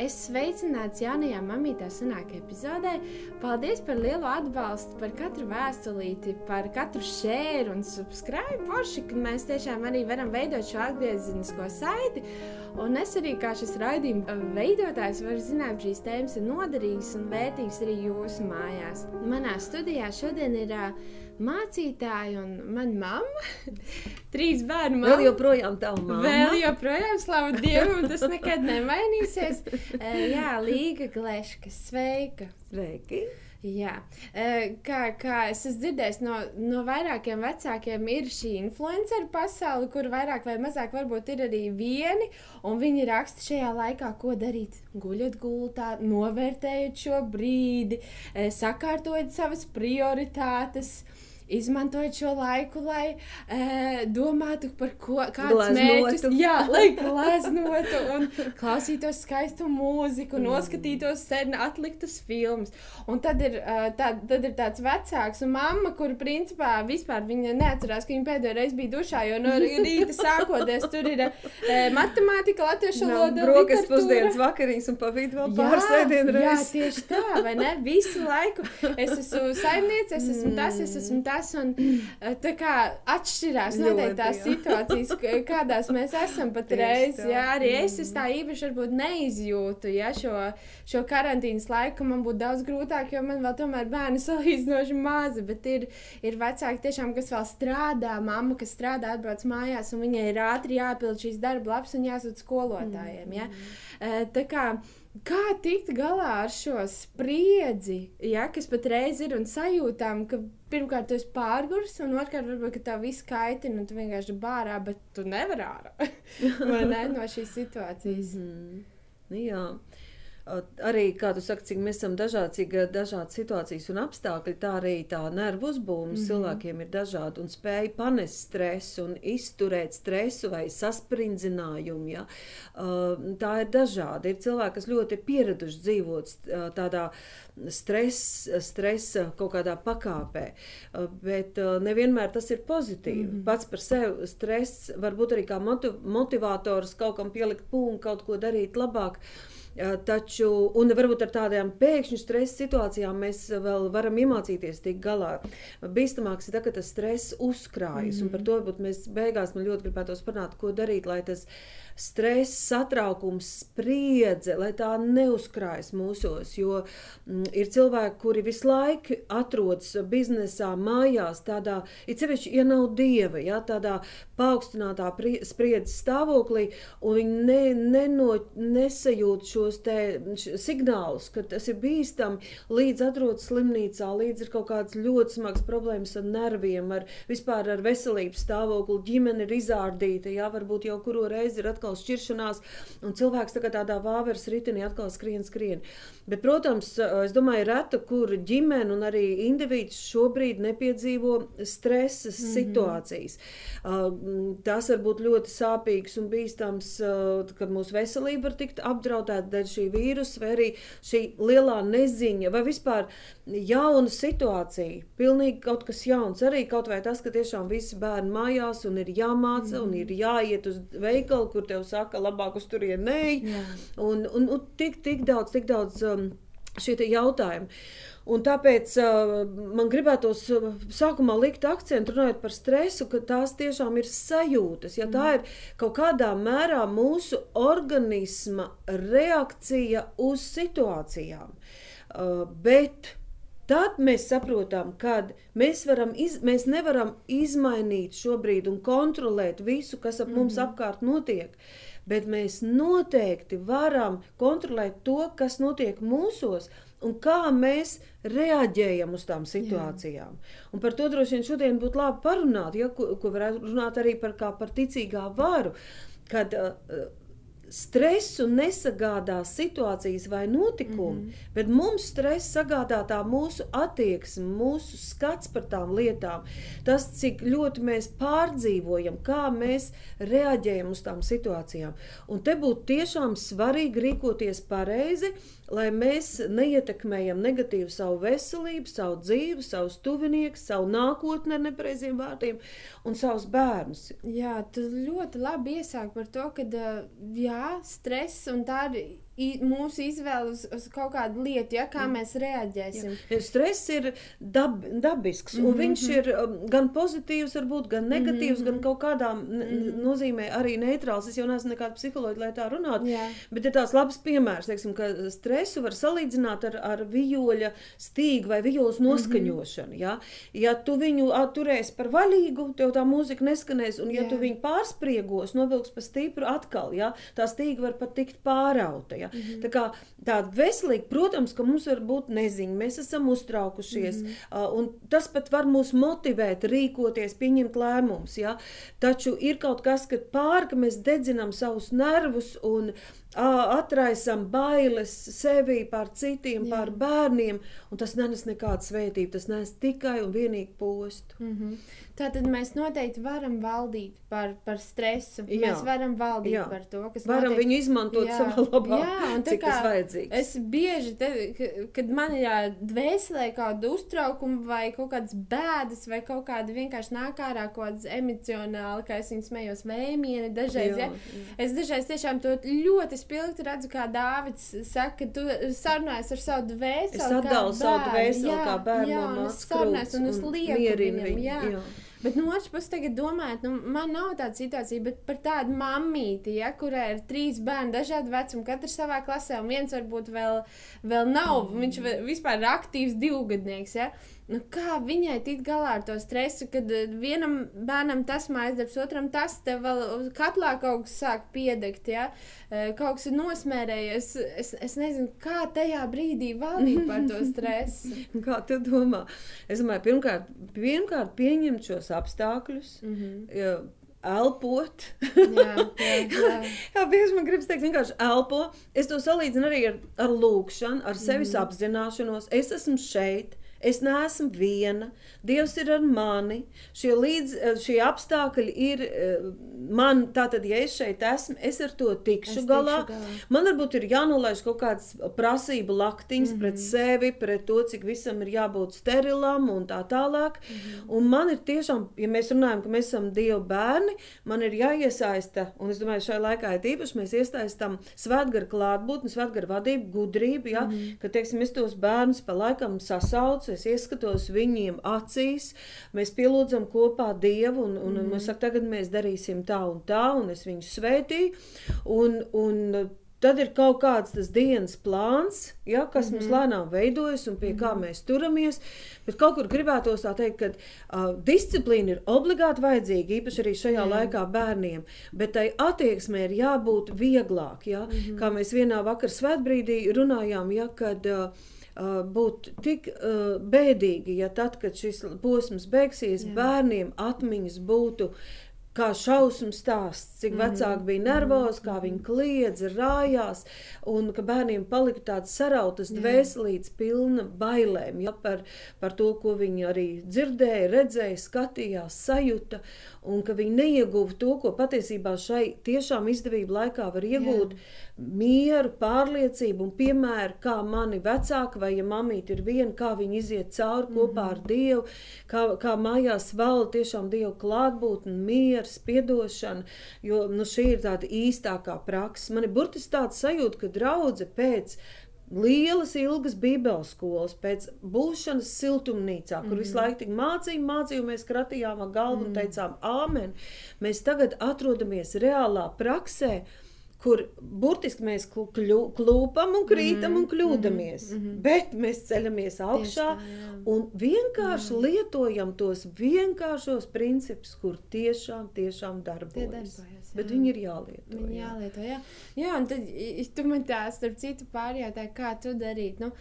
Es sveicināts jaunajā mamītā sanāk epizodē. Paldies par lielu atbalstu, par katru vēstulīti, par katru šēru un subscribe. Forši, ka mēs tiešām arī varam veidot šo atgriezenisko saiti. Un es arī kā šis raidījuma veidotājs varu zināt, ka šīs tēmas ir noderīgas un vērtīgas arī jūsu mājās. Manā studijā šodien ir uh, mācītāji un mana mamma. Trīs bērnu mamma. Vēl joprojām tā mamma. Vēl joprojām, slavu Dievam, tas nekad nemainīsies. Uh, jā, Līga Gleška, sveika. Sveiki. Jā, kā, kā es esmu dzirdējis no, no vairākiem vecākiem, ir šī influenceru pasaule, kur vairāk vai mazāk varbūt ir arī vieni, un viņi raksta šajā laikā, ko darīt. Guļot gultā, novērtējot šo brīdi, sakārtojot savas prioritātes izmantojot šo laiku, lai e, domātu par ko, kādus mērķus, jā, lai gleznotu un klausītos skaistu mūziku, mm. noskatītos sen atliktas filmas. Un tad ir, tā, tad ir tāds vecāks un mamma, kur principā vispār viņa neatcerās, ka viņa pēdējo reizi bija dušā, jo no rīta sākoties tur ir e, matemātika, latviešu valoda. Brokas pusdienas vakarīs un pa vidu vēl pāris ēdienu reizes. Jā, tieši tā, vai ne? Visu laiku es esmu saimniece, es esmu tas, es esmu tas tas. Un, eh, tā kā atšķirās noteikti tās situācijas, kādās mēs esam patreiz. Jā, arī es, es tā īpaši varbūt neizjūtu ja, šo, šo karantīnas laiku. Man būtu daudz grūtāk, jo man vēl tomēr bērni salīdzinoši mazi, bet ir, ir vecāki tiešām, kas vēl strādā, mamma, kas strādā, atbrauc mājās, un viņai ir ātri jāpild šīs darba lapas un jāsūt skolotājiem. Ja? Mm. Tā kā Kā tikt galā ar šo spriedzi, ja, kas patreiz ir un sajūtām, ka pirmkārt tu esi pārgurs, un otrkārt varbūt tā viss kaitina, un tu vienkārši bārā, bet tu nevari ārā ne, no šīs situācijas. Mm -hmm. Jā. Arī, kā tu saki, cik mēs esam dažādi, cik dažādas situācijas un apstākļi, tā arī tā nervu uzbūve mm -hmm. cilvēkiem ir dažāda un spēja panest stresu un izturēt stresu vai sasprindzinājumu. Ja? Tā ir dažāda. Ir cilvēki, kas ļoti ir pieraduši dzīvot tādā stresa, stresa kaut kādā pakāpē, bet nevienmēr tas ir pozitīvi. Mm -hmm. Pats par sevi stress var būt arī kā motivators kaut kam pielikt punktu, kaut ko darīt labāk. Taču, un varbūt ar tādām pēkšņu stresa situācijām mēs vēl varam iemācīties tikt galā. Bīstamāks ir tas, ka tas stress uzkrājas, mm -hmm. un par to varbūt mēs beigās man ļoti gribētos parunāt, ko darīt, lai tas stress, satraukums, spriedze, lai tā neuzkrājas mūsos. Jo mm, ir cilvēki, kuri visu laiku atrodas biznesā, mājās, tādā, it sevišķi, ja nav dieva, ja, tādā paaugstinātā spriedzes stāvoklī, un viņi ne, neno, nesajūt šo šos signālus, ka tas ir bīstami, līdz atrodas slimnīcā, līdz ir kaut kādas ļoti smagas problēmas ar nerviem, ar vispār ar veselības stāvokli, ģimene ir izārdīta, jā, varbūt jau kuru reizi ir atkal šķiršanās, un cilvēks tā tādā vāveres ritenī atkal skrien, skrien. Bet, protams, es domāju, reta, kur ģimene un arī indivīds šobrīd nepiedzīvo stresa mm -hmm. situācijas. Tas var būt ļoti sāpīgs un bīstams, kad mūsu veselība var tikt apdraudēta dēļ šī vīrusa, vai arī šī lielā neziņa, vai vispār jauna situācija, pilnīgi kaut kas jauns. Arī kaut vai tas, ka tiešām visi bērni mājās un ir jāmāca mm. un ir jāiet uz veikalu, kur tev saka, labāk uz turieni nē. Un, un, un tik, tik daudz, tik daudz um, šie jautājumi. Un tāpēc uh, man gribētos uh, sākumā likt akcentu, runājot par stresu, ka tās tiešām ir sajūtas. Ja tā ir kaut kādā mērā mūsu organisma reakcija uz situācijām. Uh, bet Tad mēs saprotam, ka mēs, iz, mēs nevaram izmainīt šobrīd un kontrolēt visu, kas ap mm -hmm. mums mhm. apkārt notiek. Bet mēs noteikti varam kontrolēt to, kas notiek mūsos, un kā mēs reaģējam uz tām situācijām. Jā. Un par to droši vien šodien būtu labi parunāt, ja, ko, ko varētu runāt arī par, par ticīgā varu. Kad, uh, stresu nesagādā situācijas vai notikumi, mm -hmm. bet mums stress sagādā tā mūsu attieksme, mūsu skats par tām lietām, tas, cik ļoti mēs pārdzīvojam, kā mēs reaģējam uz tām situācijām. Un te būtu tiešām svarīgi rīkoties pareizi, lai mēs neietekmējam negatīvi savu veselību, savu dzīvi, savus tuviniekus, savu nākotni ar nepareiziem vārdiem un savus bērnus. Jā, tu ļoti labi iesāki par to, ka jā, stress un tādi mūsu izvēle uz, uz kaut kādu lietu, ja, kā mēs reaģēsim. Ja, stress ir dab, dabisks, mm -hmm. un mhm, viņš mhm. ir um, gan pozitīvs, varbūt, gan negatīvs, mm -hmm. gan kaut kādā mm -hmm. nozīmē arī neitrāls. Es jau neesmu nekāda psiholoģija, lai tā runātu, yeah. bet ir tāds labs piemērs, teiksim, ka stresu var salīdzināt ar, ar vijoļa stīgu vai vijoles mhm. noskaņošanu. Mm -hmm. ja? ja tu viņu turēsi par vaļīgu, tev tā mūzika neskanēs, un ja yeah. tu viņu pārspriegos, novilks pa stipru atkal, ja? tā stīga var pat tikt pārauta. Ja? Mm -hmm. Tā kā tāda veselīga, protams, ka mums var būt neziņa, mēs esam uztraukušies, mm -hmm. un tas pat var mūs motivēt, rīkoties, pieņemt lēmumus. Ja? Taču ir kaut kas, ka pār, ka mēs dedzinām savus nervus un atraisam bailes sevī par citiem, Jā. par bērniem, un tas nenes nekādu svētību, tas nes tikai un vienīgi postu. Mm -hmm. Tātad mēs noteikti varam valdīt par, par stresu. Jā. Mēs varam valdīt jā. par to, kas varam notiek. viņu izmantot jā. savā labā, jā, un cik tas vajadzīgs. Es bieži, te, kad man ir dvēselē kāda uztraukuma vai kaut kādas bēdas vai kaut kāda vienkārši nāk ārā kaut kādas emocionāli, kā es viņu smējos vēmieni dažreiz, jā, ja? es dažreiz tiešām to ļoti spilgti redzu, kā Dāvids saka, tu sarunājies ar savu dvēseli. Es atdalu savu dvēseli kā bērnu. Jā, un es sarunājos un es lieku viņam. Jā. jā. Bet no otras puses, tagad domājot, nu, man nav tāda situācija, bet par tādu mammīti, ja, kurai ir trīs bērni, dažādi vecumi, katrs savā klasē, un viens varbūt vēl, vēl nav, viņš vispār ir aktīvs divgadnieks. Ja. Nu, kā viņai tikt galā ar to stresu, kad eh, vienam bērnam tas mājas otram tas te vēl katlā kaut kas sāk piedegt, ja? Eh, kaut kas ir nosmērējies. Es, es nezinu, kā tajā brīdī valdīt par to stresu. kā tu domā? Es domāju, pirmkārt, pirmkārt pieņemt šos apstākļus. Mm -hmm. Ja, elpot. jā, jā, jā. jā bieži man gribas teikt, vienkārši elpo. Es to salīdzinu arī ar, ar lūkšanu, ar sevis mm. apzināšanos. Es esmu šeit, Es neesmu viena, Dievs ir ar mani. Šie, līdz, eh, šie apstākļi ir eh, man, tātad, ja es šeit esmu, es ar to tikšu es galā. galā. Man varbūt ir jānolaiž kaut kāds prasību laktiņas mm -hmm. pret mhm. sevi, pret to, cik visam ir jābūt sterilam un tā tālāk. Mm -hmm. Un man ir tiešām, ja mēs runājam, ka mēs esam Dieva bērni, man ir jāiesaista, un es domāju, šai laikā ir īpaši mēs iesaistam svētgara klātbūtni, svētgara vadību, gudrību, ja, mm -hmm. ka, teiksim, es tos bērnus pa laikam sasaucu, es ieskatos viņiem acīs, mēs pielūdzam kopā Dievu, un, un, mm. un mēs sakam, tagad mēs darīsim tā un tā, un es viņus svētīju. Un, un Tad ir kaut kāds tas dienas plāns, ja, kas mm -hmm. mums mhm. lēnām veidojas un pie mm -hmm. kā mhm. mēs turamies. Bet kaut kur gribētos tā teikt, ka uh, disciplīna ir obligāti vajadzīga, īpaši arī šajā mm. laikā bērniem. Bet tai attieksmē ir jābūt vieglāk. Ja? Mm -hmm. Kā mēs vienā vakarā svētbrīdī runājām, ja, kad uh, būtu tik uh, bēdīgi, ja tad, kad šis posms beigsies, Jā. bērniem atmiņas būtu kā šausmu stāsts, cik -hmm. vecāki bija nervozi, kā viņi kliedza, rājās, un ka bērniem palika tāds sarautas dvēselīts, pilna bailēm ja, par, par to, ko viņi arī dzirdēja, redzēja, skatījās, sajuta, un ka viņi neieguva to, ko patiesībā šai tiešām izdevību laikā var iegūt. Jā mieru, pārliecību un piemēru, kā mani vecāki vai ja mamīte ir viena, kā viņi iziet cauri kopā ar Dievu, kā, kā mājās valda tiešām Dieva klātbūtne, miers, piedošana, jo nu, šī ir tāda īstākā praksa. Man ir burtiski tāds sajūta, ka draudze pēc lielas, ilgas Bībeles skolas, pēc būšanas siltumnīcā, kur mm -hmm. visu laiku tik mācījām, mācījām, mēs kratījām galvu mm -hmm. un teicām, Āmen. Mēs tagad atrodamies reālā praksē kur burtiski mēs klūpam un krītam mm un kļūdāmies. Mm -hmm. Bet mēs ceļamies augšā tā, un vienkārši jā. lietojam tos vienkāršos principus, kur tiešām, tiešām darbojas. darbojas Bet viņi ir jālieto. Viņi jā. jālieto, jā. jā, un tad tu man tā, starp citu, pārjautāji, kā tu darīt. Nu,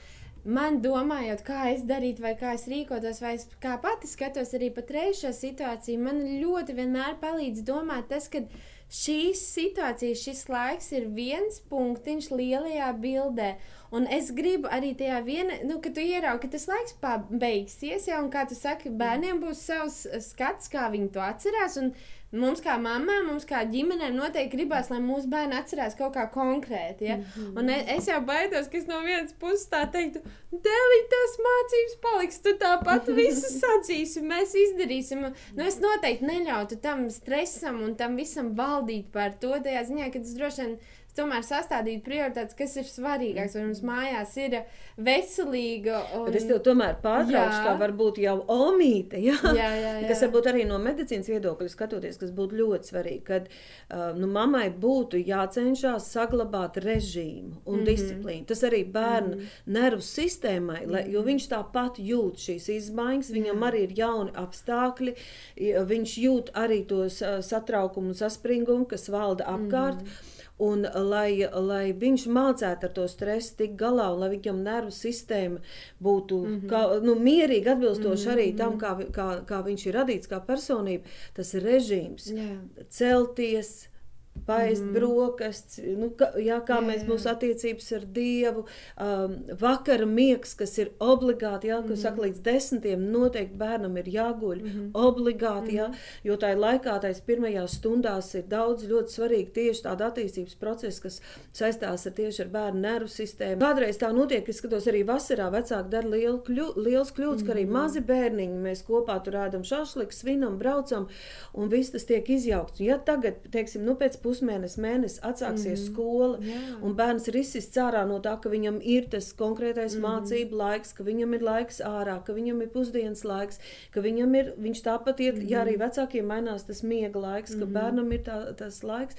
Man domājot, kā es darītu, vai kā es rīkotos, vai es kā pati skatos arī patreiz šo situāciju, man ļoti vienmēr palīdz domāt tas, ka šīs situācijas, šis laiks ir viens punktiņš lielajā bildē. Un es gribu arī tajā vienā, nu, kad tu ieraugi, ka tas laiks beigsies, jau, un kā tu saki, bērniem būs savs skats, kā viņi to atcerās. Un Mums, kā mamām, mums kā ģimenēm, noteikti gribās, lai mūsu bērni atcerās kaut kā konkrēti. Ja? Mm -hmm. Un es jau baidos, ka es no vienas puses tā teiktu, Dēlī, tās mācības paliks, tu tāpat visu sadzīsi, mēs izdarīsim. Nu, es noteikti neļautu tam stresam un tam visam valdīt par to, tajā ziņā, ka tas droši vien tomēr sastādīt prioritātes, kas ir svarīgāks. Vai mums mājās ir veselīga. Un... Bet es tev tomēr pārtraukšu, kā varbūt jau omīte, jā, jā, jā, jā. kas varbūt arī no medicīnas viedokļa skatoties, kas būtu ļoti svarīgi, kad uh, nu, mammai būtu jācenšas saglabāt režīmu un mm -hmm. disciplīnu. Tas arī bērnu mm -hmm. nervu sistēmai, lai, jo viņš tāpat jūt šīs izmaiņas, viņam jā. arī ir jauni apstākļi, viņš jūt arī tos uh, satraukumu un saspringumu, kas valda apkārt. Mm -hmm. Un, lai, lai viņš mācītu ar to stresu tik galā, un lai viņam nervu sistēma būtu mm -hmm. kā, nu, mierīgi, atbilstoši mm -hmm. arī tam, kā, kā, kā viņš ir radīts, kā personība, tas ir režīms. Yeah. Celties, paēst mm. brokastis, nu, ka, jā, kā jā, mēs mūsu attiecības ar Dievu, um, vakara miegs, kas ir obligāti, jā, mm. kas saka līdz desmitiem, noteikti bērnam ir jāguļ mm. obligāti, mm. jā, jo tā ir laikā, tais pirmajās stundās ir daudz ļoti svarīgi tieši tāda attīstības procesa, kas saistās ar tieši ar bērnu nervu sistēmu. Kādreiz tā notiek, es skatos arī vasarā, vecāki dara lielu kļu, liels kļūdas, mm. ka arī mhm. mazi bērniņi, mēs kopā tur ēdam šašliku, svinam, braucam, un viss tas tiek izjaukts. Ja tagad, teiksim, nu pēc pusmēnesis, mēnesis atsāksies mm skola, Jā. un bērns ir izsists ārā no tā, ka viņam ir tas konkrētais mm mācību laiks, ka viņam ir laiks ārā, ka viņam ir pusdienas laiks, ka viņam ir, viņš tāpat iet, mm ja arī vecākiem mainās tas miega laiks, ka mm bērnam ir tā, tas laiks.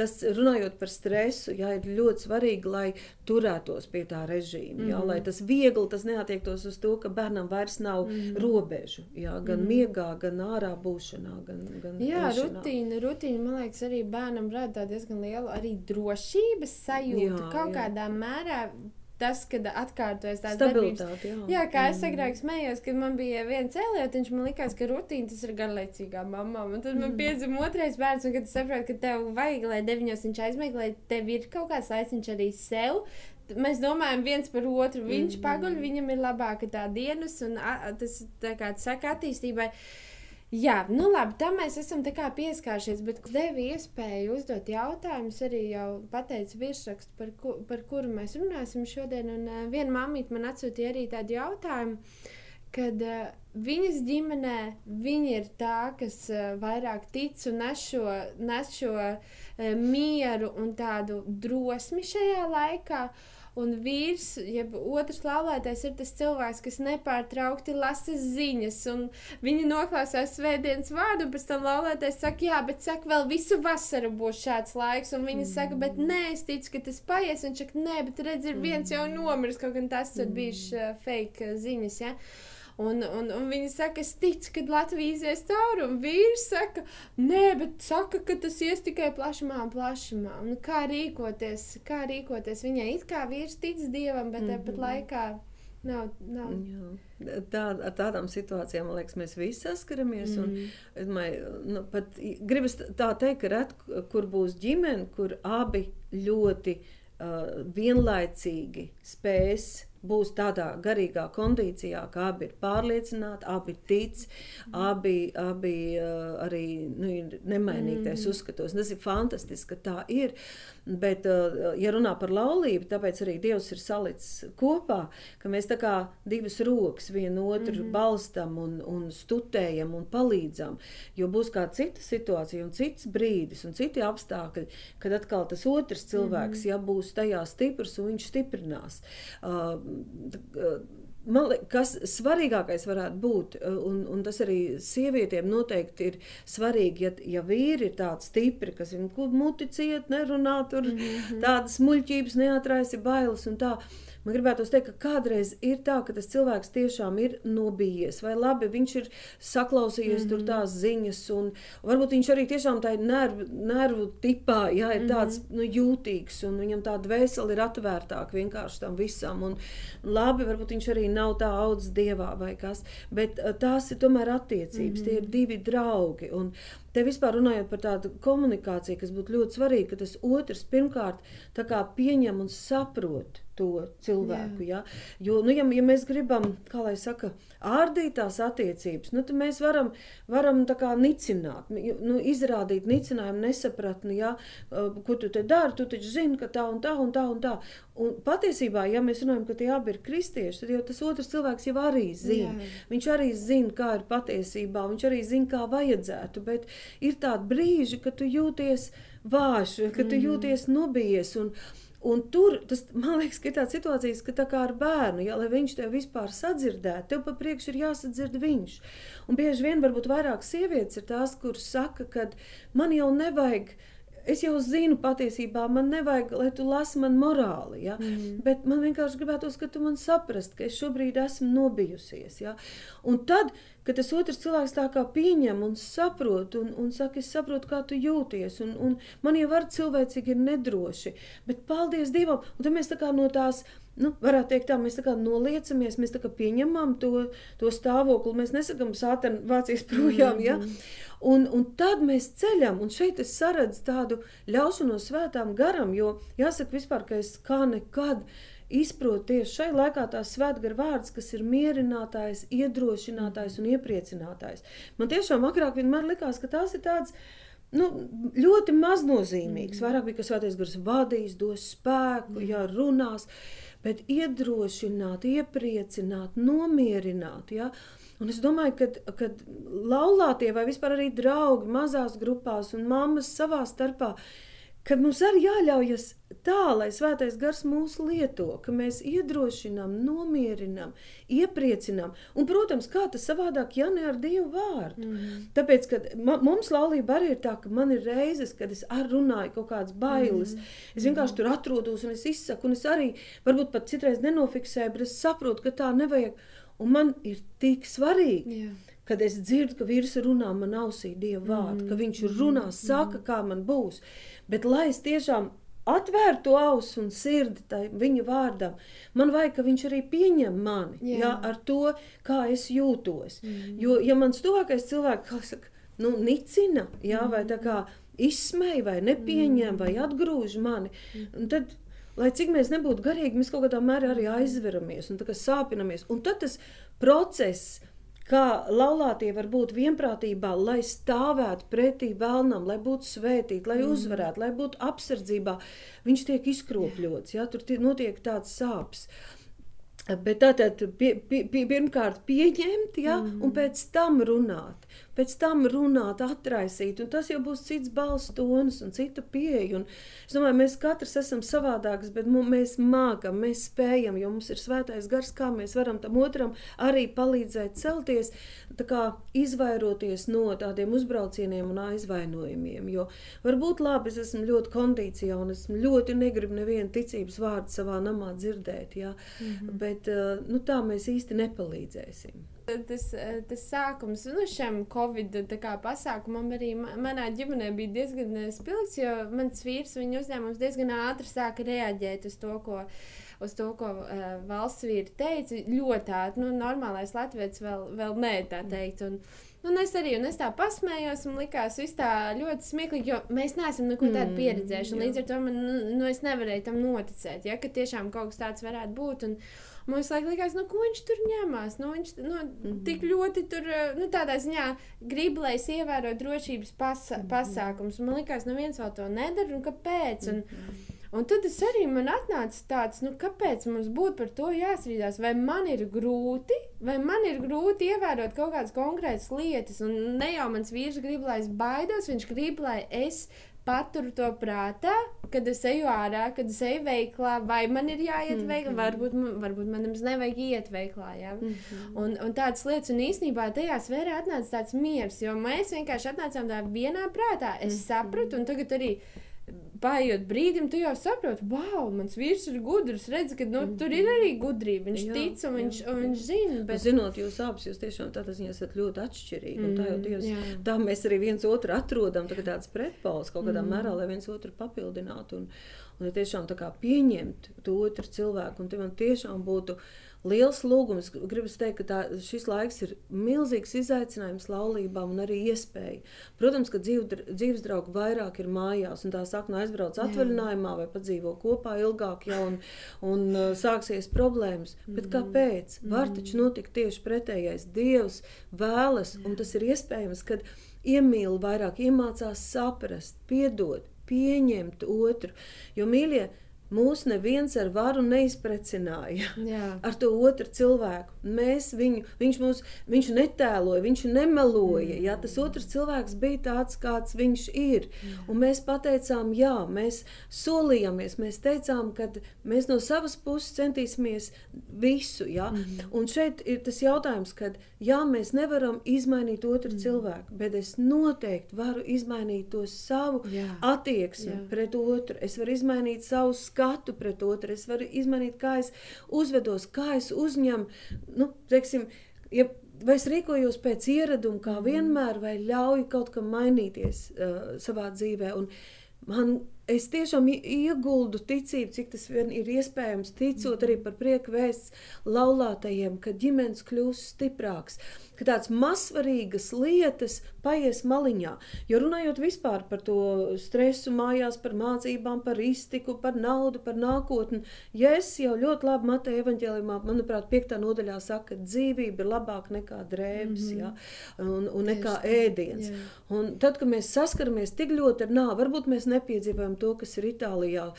Tas runājot par stresu, jā, ir ļoti svarīgi, lai turētos pie tā režīma. Jā, mm. Lai tas viegli tas neatiektos uz to, ka bērnam vairs nav mm. robežu. Jā, gan mm. miegā, gan ārā būšanā. Gan, gan jā, ēšanā. rutīna, rutīna, man liekas, arī bērnam rada diezgan lielu arī drošības sajūtu. Jā, kaut jā. kādā mērā tas, kad atkārtojas tās darbības. Jā. jā, kā es mm. agrāk smējos, kad man bija viens cēlietiņš, man likās, ka rutīna tas ir garlaicīgā mamma. Un tad man mm. piedzima otrais bērns, un kad es saprotu, ka tev vajag, lai deviņos viņš aizmeklē, tev ir kaut kāds laiciņš arī sev. Mēs domājam viens par otru. Viņš mm. paguļ, viņam ir labāka tā dienas, un a, tas, tā kā saka, attīstībai. Uh, Jā, nu labi, tam mēs esam pieskāršies, bet devi iespēju uzdot jautājumus. Arī jau pateicu virsrakstu, par, ku, par kuru mēs runāsim šodien. Un uh, viena mamīte man atsūtīja arī tādu jautājumu, kad uh, viņas ģimenē viņa ir tā, kas uh, vairāk tic un nes šo, nes šo uh, mieru un tādu drosmi šajā laikā. Uh, Un vīrs, jeb otrs laulātais, ir tas cilvēks, kas nepārtraukti lasa ziņas, un viņi noklausās svētdienas vārdu, un pēc tam laulātais saka, jā, bet saka, vēl visu vasaru būs šāds laiks, un viņi mm. saka, bet nē, es ticu, ka tas paies, un viņš saka, nē, bet redz, ir viens jau nomiris, kaut gan tas ir bijis uh, fake ziņas, ja. Un, un, un viņi saka, es ticu, ka Latvija izies cauri, un vīrs saka, nē, bet saka, ka tas ies tikai plašumā un plašumā. Un kā rīkoties, kā rīkoties? Viņai it kā vīrs tic dievam, bet mm -hmm. tāpat laikā. Nav, nav. Jā. Tā, ar tādām situācijām, man liekas, mēs visi saskaramies. Mm. Un, domāju, nu, pat, gribas tā teikt, ka ret, kur būs ģimene, kur abi ļoti uh, vienlaicīgi spēs būs tādā garīgā kondīcijā, ka abi ir pārliecināti, abi tic, abi, abi uh, arī nu, ir nemainīgais mm. uzskatos. Tas ir fantastiski, ka tā ir. Bet, uh, ja runā par laulību, tāpēc arī Dievs ir salicis kopā, ka mēs tā kā divas rokas vienu otru mm -hmm. balstam un, un studējam un palīdzam. Jo būs kāda cita situācija un cits brīdis un citi apstākļi, kad atkal tas otrs cilvēks, mm -hmm. ja būs tajā stiprs un viņš stiprinās. Uh, Man liekas, kas svarīgākais varētu būt, un, un tas arī sievietēm noteikti ir svarīgi, ja, ja vīri ir tādi stipri, kas viņu muti ciet, nerunā tur, mm -hmm. tādas muļķības neatraisi bailes un tā. Man gribētu teikt, ka kādreiz ir tā, ka tas cilvēks tiešām ir nobijies, vai labi viņš ir saklausījies mm -hmm. tur mhm. tās ziņas, un varbūt viņš arī tiešām tā ir nervu, nervu tipā, jā, ir tāds mm -hmm. nu, jūtīgs, un viņam tā dvēsele ir atvērtāka vienkārši tam visam. Un labi, varbūt viņš arī nav tā audzis dievā vai kas, bet tās ir tomēr attiecības, mm -hmm. tie ir mhm. divi draugi. Un Te vispār runājot par tādu komunikāciju, kas būtu ļoti svarīga, ka tas otrs pirmkārt pieņem un saprot to cilvēku. Jā. Ja? Jo, nu, ja, ja mēs gribam, kā lai saka, ārdīt tās attiecības, nu, tad mēs varam, varam kā, nicināt, nu, izrādīt nicinājumu, nesapratni, ja? ko tu te dari, tu taču zini, ka tā un tā un tā un tā. Un patiesībā, ja mēs runājam, ka tie abi ir kristieši, tad jau tas otrs cilvēks jau arī zina. Jā. Viņš arī zina, kā ir patiesībā, viņš arī zina, kā vajadzētu, bet ir tādi brīži, kad tu jūties, vājš, ka tu jūties nobijies. Un, Un tur tas, man liekas, ka ir tāda situācija, ka tā kā ar bērnu, ja, lai viņš tev vispār sadzirdētu, tev pa priekšu ir jāsadzird viņš. Un bieži vien varbūt vairāk sievietes ir tās, kuras saka, ka man jau nevajag uh, Es jau zinu, patiesībā man nevajag, lai tu lasi man morāli, ja? mm. bet man vienkārši gribētos, ka tu man saprast, ka es šobrīd esmu nobijusies. Ja? Un tad, kad tas otrs cilvēks tā kā pieņem un saprot, un, un saka, es saprotu, kā tu jūties, un, un man jau var cilvēcīgi ir nedroši, bet paldies Dievam, un tad mēs tā kā no tās nu, varētu teikt, tā mēs tā kā noliecamies, mēs kā pieņemam to, to stāvokli. Mēs nesakām, sāpēm vācijas projām. Ja? Mm -hmm. Un, un tad mēs ceļam, un šeit es saredzu tādu ļaušanos svētām garam, jo jāsaka, vispār, ka es kā nekad izprotu tieši šai laikā tās svētgara vārds, kas ir mierinātājs, iedrošinātājs un iepriecinātājs. Man tiešām agrāk vienmēr likās, ka tās ir tādas nu, ļoti maznozīmīgas. Vairāk bija, ka svētais gars vadīs, dos spēku, jā, runās, bet iedrošināt, iepriecināt, nomierināt. Jā. Un es domāju, ka, kad laulātie vai vispār arī draugi mazās grupās un mammas savā starpā, kad mums arī jāļaujas tā, lai svētais gars mūs lieto, ka mēs iedrošinām, nomierinām, iepriecinām. Un, protams, kā tas savādāk, ja ne ar Dievu vārdu. Mm. Tāpēc, kad mums laulība arī ir tā, ka man ir reizes, kad es ar runāju kaut kādas bailes. Mm. Es vienkārši tur atrodos un es izsaku, un es arī varbūt pat citreiz nenofiksēju, bet es saprotu, ka tā nevajag. Un man ir tik svarīgi, Jā. Kad es dzirdu, ka vīrs runā man ausī Dieva vārdu, mm. ka viņš runā, mm. saka, kā man būs. Bet lai es tiešām atvērtu to ausu un sirdi tai viņa vārdam, man vajag, ka viņš arī pieņem mani Jā. Jā, ar to, kā es jūtos. Mm. Jo, ja mans tuvākais cilvēks, kā saka, nu, nicina, jā, mm. vai tā kā izsmēja, vai nepieņem, mm. vai atgrūž mani, mm. tad lai cik mēs nebūtu garīgi, mēs kaut kādā mērā arī aizveramies un sāpinamies. Un tad tas process, kā laulātie var būt vienprātībā, lai stāvētu pretī vēlnam, lai būtu svētīti, lai mm. uzvarētu, lai būtu apsardzībā, viņš tiek izkropļots. Ja? Tur notiek tāds sāpes. Bet tātad pie, pie, pie, pirmkārt pieņemt, ja, mm. un pēc tam runāt pēc tam runāt, atraisīt. Tas jau būs cits balss tonis un cita pieeja. Un es domāju, mēs katrs esam savādāks, bet mēs mākam, mēs spējam, jo mums ir svētais gars, kā mēs varam tam otram arī palīdzēt celties, kā izvairoties no tādiem uzbraucieniem un aizvainojumiem. Jo varbūt labi, es esmu ļoti kondīcijā un es ļoti negribu nevienu ticības vārdu savā namā dzirdēt, ja? mm -hmm. bet eh, nu, tā mēs īsti nepalīdzēsim tas, tas sākums nu, šim covid pasākumam arī manā ģimenē bija diezgan eh, spilgts, jo mans vīrs viņa uzņēmums diezgan ātri sāka reaģēt uz to, ko, uz to, ko uh, valsts vīri teica. Ļoti ātri, nu, normālais latviečs vēl, vēl nē, tā teikt. Un, Un es arī un es tā pasmējos, un likās, ka tā ļoti smieklīgi, jo mēs neesam neko tādu mm, pieredzējuši. Mm, līdz ar to man, nu, nu, es nevarēju tam noticēt, ja, ka tiešām kaut kas tāds varētu būt. Un, Man visu laiku likās, nu, ko viņš tur ņemās. Nu, viņš nu, mm -hmm. tik ļoti tur, eh, nu, tādā ziņā grib, lai es ievērotu drošības pasa mm -hmm. pasākumus. Man liekas, nu, viens vēl to nedara, un kāpēc? Un, mm -hmm. Un tad es arī man atnāca tāds, nu, kāpēc mums būtu par to jāstrīdās? Vai man ir grūti, vai man ir grūti ievērot kaut kādas konkrētas lietas? Un ne jau mans vīrs grib, lai es baidos, viņš grib, lai es paturu to prātā, kad es eju ārā, kad es eju veiklā, vai man ir jāiet mm -hmm. veiklā, varbūt, varbūt man nevajag iet veiklā. Ja? Mm -hmm. un, un tādas lietas, un īstenībā tajā sfērā atnāca tāds miers, jo mēs vienkārši atnācām tā vienā prātā. Es mm -hmm. sapratu, un tagad arī Paiet brīdim, tu jau saproti, wow, mans vīrs ir gudrs. Redzi, ka nu, tur ir arī gudrība. Viņš jā, tic un viņš, jā, un viņš zina. Bet... Zinot, jūs abas jūs tiešām tādā ziņā esat ļoti atšķirīgi. Mm, tā Dievs, jā. tā mēs arī viens otru atrodam, tā tāds pretpols kaut kādā mm. mērā, lai viens otru papildinātu. Un, un tiešām tā kā pieņemt to otru cilvēku, un man tiešām būtu liels lūgums. Gribu teikt, ka tā, šis laiks ir milzīgs izaicinājums laulībām un arī iespēja. Protams, ka dzīv, dzīves draugi vairāk ir mājās, un tā saka, no aizbrauc atvaļinājumā vai padzīvo kopā ilgāk, ja, un, un uh, sāksies problēmas. Mm. Bet kāpēc? Mm. Var taču notikt tieši pretējais. Dievs vēlas, un tas ir iespējams, kad iemīl vairāk, iemācās saprast, piedot, pieņemt otru. Jo, mīļie, mūs neviens ar varu neizprecināja Jā. ar to otru cilvēku. Mēs viņu, viņš mūs, viņš netēloja, viņš nemeloja. Jā, tas otrs cilvēks bija tāds, kāds viņš ir. Un mēs pateicām, jā, mēs solījāmies, mēs teicām, ka mēs no savas puses centīsimies visu. Jā. Un šeit ir tas jautājums, ka jā, mēs nevaram izmainīt otru cilvēku, bet es noteikti varu izmainīt to savu Jā. attieksmi Jā. pret otru. Es varu izmainīt savu skatu pret otru, es varu izmainīt, kā es uzvedos, kā es uzņemu. Nu, teiksim, ja, vai es rīkojos pēc ieraduma, kā vienmēr, vai ļauju kaut kam mainīties uh, savā dzīvē. Un man, es tiešām ieguldu ticību, cik tas vien ir iespējams, ticot arī par prieku vēsts laulātajiem, ka ģimenes kļūs stiprāks, ka tādas mazsvarīgas lietas paies maliņā. Jo runājot vispār par to stresu mājās, par mācībām, par iztiku, par naudu, par nākotni, es jau ļoti labi Mateja evaņģēlimā, manuprāt, piektā nodaļā saka, ka dzīvība ir labāka nekā drēbes, mm -hmm. ja, un, un nekā Tieši ēdiens. jā. Un tad, kad mēs saskaramies tik ļoti ar nāvi, varbūt mēs nepiedzīvojam to, kas ir Itālijā.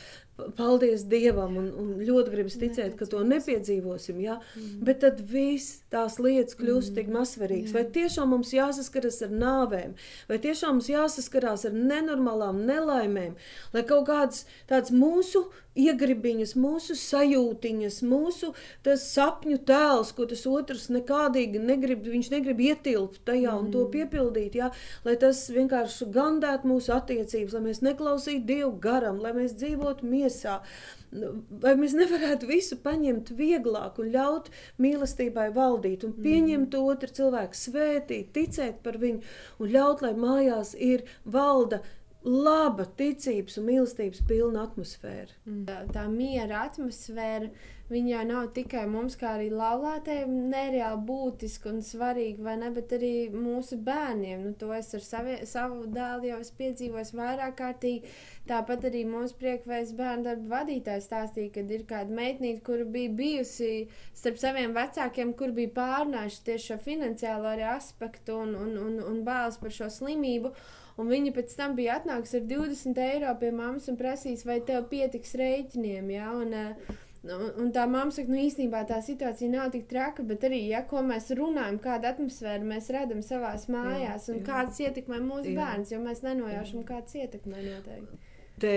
Paldies Dievam, un, un ļoti gribas ticēt, ka to nepiedzīvosim. Ja? Mm. Bet tad viss tās lietas kļūst mm. tik mazsvarīgas. Vai tiešām mums jāsaskaras ar nāvēm, vai tiešām mums jāsaskarās ar nenormālām nelaimēm, lai kaut kādas tādas mūsu iegribiņas, mūsu sajūtiņas, mūsu sapņu tēls, ko tas otrs nekādīgi negrib, viņš negrib ietilpt tajā un to piepildīt, jā, lai tas vienkārši gandētu mūsu attiecības, lai mēs neklausītu Dievu garam, lai mēs dzīvotu miesā. Vai mēs nevarētu visu paņemt vieglāk un ļaut mīlestībai valdīt un pieņemt mm. otru cilvēku, svētīt, ticēt par viņu un ļaut, lai mājās ir valda laba ticības un mīlestības pilna atmosfēra. Tā, tā miera atmosfēra, viņa nav tikai mums, kā arī laulātēm, nereāli būtiska un svarīga, vai ne, bet arī mūsu bērniem. Nu, to es ar savi, savu dēlu jau esmu piedzīvojis vairāk kārtīgi. Tāpat arī mūsu priekšvēs bērnu darba vadītājs stāstīja, ka ir kāda meitnīte, kur bija bijusi starp saviem vecākiem, kur bija pārnājuši tieši šo finansiālo aspektu un, un, un, un bāles par šo slimību. Un viņa pēc tam bija atnākusi ar 20 eiro pie mammas un prasījis, vai tev pietiks rēķiniem. Ja? Un, eh, un, un tā mamma saka, nu īstenībā tā situācija nav tik traka, bet arī, ja ko mēs runājam, kādu atmosfēru mēs redzam savā mājās un jā. kāds ietekmē mūsu Jā. bērns, jo mēs nenojaušam, kāds ietekmē noteikti. Te,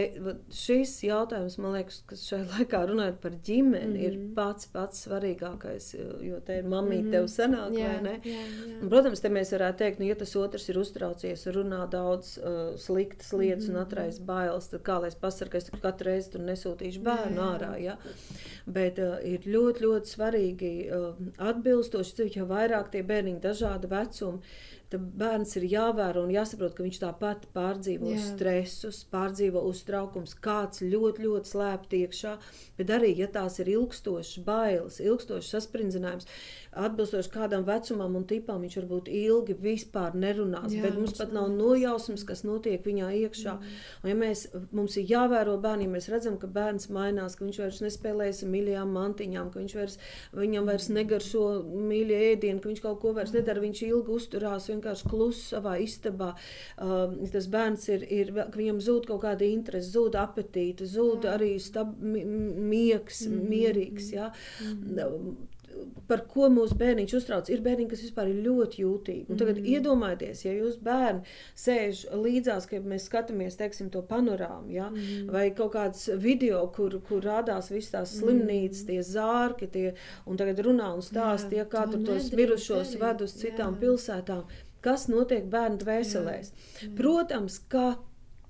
šis jautājums, man liekas, kas šajā laikā runājot par ģimeni, mm -hmm. ir Mhm. pats pats svarīgākais. Jo te ir mamīte, mm -hmm. tev sanāk, Jā, vai ne? jā, jā. Un, protams, te mēs varētu teikt, nu, ja tas otrs ir uztraucies, runā daudz uh, sliktas lietas mm -hmm. un atraisa bailes, tad kā lai es pasargāju, es katru reizi tur nesūtīšu bērnu Jā, jā. ārā. Ja? Bet uh, ir ļoti, ļoti svarīgi uh, atbilstoši, jo vairāk tie bērniņi dažāda vecuma. Tad bērns ir jāvēro un jāsaprot, ka viņš tāpat pārdzīvo Jā. Jā. stresus, pārdzīvo uztraukums, kāds ļoti, ļoti slēpt iekšā. Bet arī, ja tās ir ilgstošas bailes, ilgstošs saspringzinājums, atbilstoši kādam vecumam un tipam, viņš varbūt ilgi vispār nerunās. Jā, Jā, bet mums pat nav nojausmas, kas notiek viņā iekšā. Mm. Un, ja mēs, mums ir jāvēro bērniem, mēs redzam, ka bērns mainās, ka viņš vairs nespēlēs ar mīļajām mantiņām, ka viņš vairs, viņam vairs negaršo mīļie ēdienu, ka viņš kaut ko vairs nedara, viņš ilgi uzturās vienkārši klusi savā istabā. Um, tas bērns ir, ir, viņam zūd kaut kāda interese, zūd apetīte, zūd arī stab, mi- miegs, mm. mierīgs. Ja? Mm par ko mūsu bērniņš uztrauc. Ir bērniņi, kas vispār ir ļoti jūtīgi. Un tagad mm. iedomājieties, ja jūs bērni sēž līdzās, kad mēs skatāmies teiksim, to panorāmu, ja? mm. vai kaut kāds video, kur, kur rādās visas tās slimnīcas, tie zārki, tie, un tagad runā un stāsta, Jā, ja, kā tur tos mirušos ved uz citām Jā. pilsētām. Kas notiek bērnu dvēselēs? Protams, ka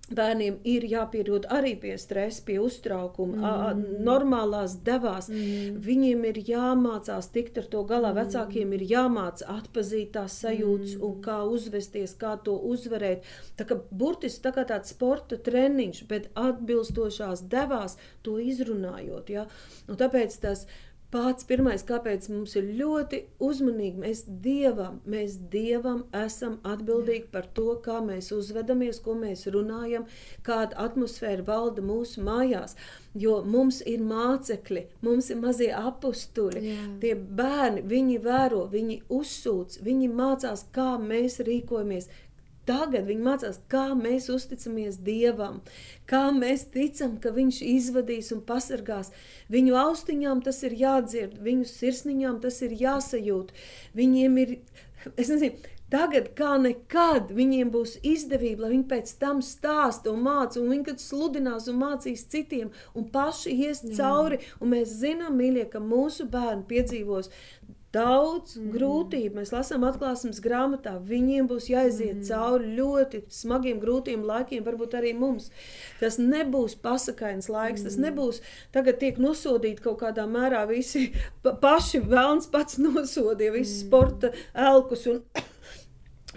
Bērniem ir jāpierod arī pie stresa, pie uztraukuma, mm. normālās devās. Mm. Viņiem ir jāmācās tikt ar to galā. Mm. Vecākiem ir jāmācās atzīt tās sajūtas, mm. un kā uzvesties, kā to uzvarēt. Tā kā burtiski tā kā tāds sporta treniņš, bet atbilstošās devās to izrunājot. Ja? Un tāpēc tas pats pirmais, kāpēc mums ir ļoti uzmanīgi. Mēs dievam, mēs dievam esam atbildīgi par to, kā mēs uzvedamies, ko mēs runājam, kāda atmosfēra valda mūsu mājās. Jo mums ir mācekļi, mums ir mazie apstuļi. Tie bērni, viņi vēro, viņi uzsūc, viņi mācās, kā mēs rīkojamies. Tagad viņi mācās, kā mēs uzticamies Dievam, kā mēs ticam, ka Viņš izvadīs un pasargās. Viņu austiņām tas ir jādzird, viņu sirsniņām tas ir jāsajūt. Viņiem ir, es nezinu, Tagad, kā nekad, viņiem būs izdevība, lai viņi pēc tam stāsta un māca, un viņi sludinās un mācīs citiem, un paši ies cauri. Un mēs zinām, mīļie, ka mūsu bērni piedzīvos daudz mm. grūtību. Mēs lasām atklāsmes grāmatā, viņiem būs jāiziet mm. cauri ļoti smagiem, grūtiem laikiem, varbūt arī mums. Tas nebūs pasakains laiks, mm. tas nebūs tagad tiek nosodīti kaut kādā mērā visi pa, paši vēlns pats nosodīja, visi mm. sporta elkus un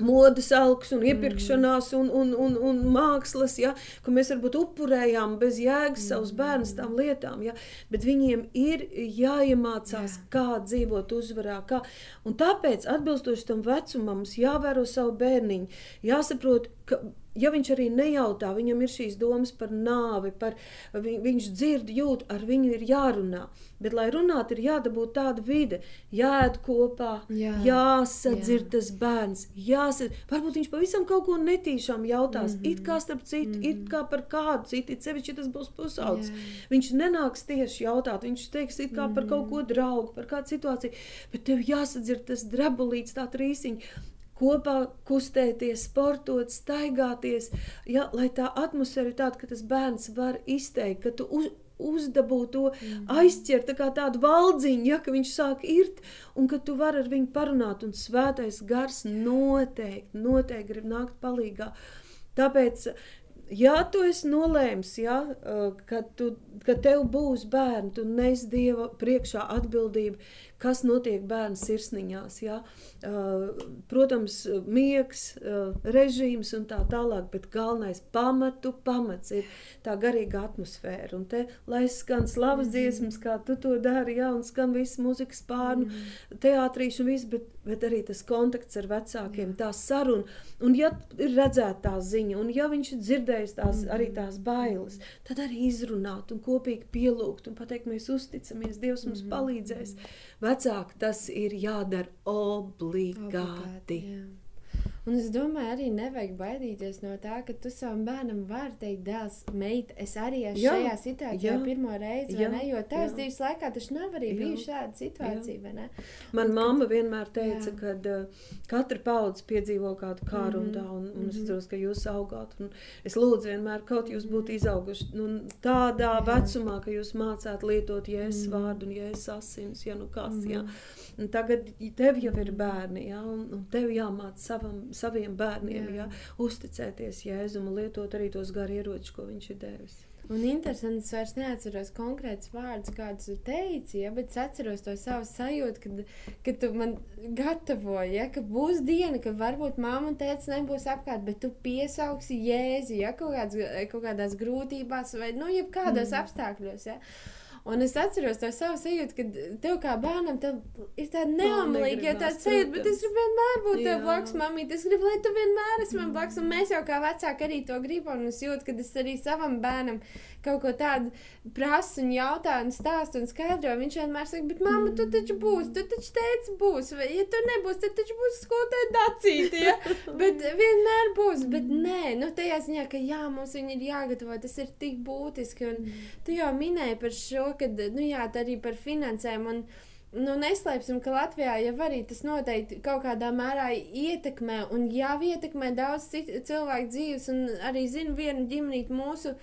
modes augs un iepirkšanās un, un, un, un mākslas, ja, ka mēs varbūt upurējām bez jēgas savus bērnus tām lietām, ja, bet viņiem ir jāiemācās, Jā. kā dzīvot uzvarā. Kā, un tāpēc, atbilstoši tam vecumam, mums jāvēro savu bērniņu, jāsaprot, ka ja viņš arī nejautā, viņam ir šīs domas par nāvi, par, vi, viņš dzird, jūt, ar viņu ir jārunā. Bet, lai runātu, ir jādabūt tāda vide, jāēd kopā, jā, jāsadzird jā. tas bērns. Jāsad... Varbūt viņš pavisam kaut ko netīšām jautās, mm -hmm. it kā starp citu, mm -hmm. it kā par kādu citu, it sevišķi, tas būs pusaudzis. Viņš nenāks tieši jautāt, viņš teiks it kā mm -hmm. par kaut ko draugu, par kādu situāciju, bet tev jāsadzird tas drebulīts, tā trīsiņa kopā kustēties, sportot, staigāties, ja, lai tā atmosfēra ir tāda, ka tas bērns var izteikt, ka tu uz, uzdabū to mm. aizķert tā kā tādu valdziņu, ja, ka viņš sāk irt, un ka tu vari ar viņu parunāt, un svētais gars noteikti, noteikti grib nākt palīgā. Tāpēc ja tu esi nolēmis, ja, ka, tu, ka tev būs bērni, tu nes Dieva priekšā atbildību, kas notiek bērnu sirsniņās. Ja? Protams, miegs, režīms un tā tālāk, bet galvenais pamatu pamats ir tā garīga atmosfēra. Un te, lai skan slavas dziesmas, kā tu to dari, ja, un skan viss muzikas pārnu, mm. teātrīši un viss, bet, bet arī tas kontakts ar vecākiem, tā saruna. Un ja ir redzēta tā ziņa, un ja viņš ir dzirdējis tās, arī tās bailes, tad arī izrunāt un kopīgi pielūgt un pateikt, mēs uzticamies, Dievs mums palīdzēs. -hmm. Vecāki tas ir jādara obligāti. obligāti jā. Un es domāju, arī nevajag baidīties no tā, ka tu savam bērnam vari teikt, dēls, meita, es arī esmu jā, šajā situācijā jā, pirmo reizi, jā, ne? Jo tavas dzīves laikā taču nav arī bijusi šāda situācija? Man mamma vienmēr teica, ka uh, katra paudze piedzīvo kādu kāru mm -hmm. un tā, un, un mm -hmm. es ceru, ka jūs augāt. Un es lūdzu vienmēr, kaut jūs būtu izauguši nu, tādā jā. vecumā, ka jūs mācāt lietot jēzus mm -hmm. vārdu un jēzus asins, ja nu kas, mm -hmm. jā. Un tagad tev jau ir bērni, ja, un, un tev jāmāc savam saviem bērniem, jā. Ja, uzticēties Jēzum un lietot arī tos garu ieročus, ko viņš ir devis. Un interesanti, es vairs neatceros konkrētus vārdus, kādus tu teici, ja, bet es atceros to savu sajūtu, kad, kad tu man gatavoji, ja, ka būs diena, ka varbūt mamma un tēvs nebūs apkārt, bet tu piesauksi jēzi, ja, kaut, kāds, kaut kādās grūtībās vai, nu, jebkādos mm. apstākļos, ja. Un es atceros to savu sajūtu, ka tev kā bērnam ir tāda neomīga, ja tāda sajūta, bet es gribu vienmēr būt tev blakus, mamīt. Es gribu, lai tu vienmēr esi man blakus. Un mēs jau kā vecāki arī to gribam. Un es jūtu, ka es arī savam bērnam kaut ko tādu prasu un jautāju un stāstu un skaidroju. Viņš vienmēr saka, bet mamma, tu taču būsi, tu taču teici būs. Vai, ja tu nebūsi, tad taču būs skolotāja dacīti. Ja? bet vienmēr būs. Bet nē, nu tajā ziņā, ka jā, mums viņi ir jāgatavo. Tas ir tik būtiski. Un tu jau minēji par šo ka nu, jā, arī par finansēm. Un, nu, neslēpsim, ka Latvijā jau arī tas noteikti kaut kādā mērā ietekmē, un jau ietekmē daudz cilvēku dzīves, un arī zinu vienu ģimenīti mūsu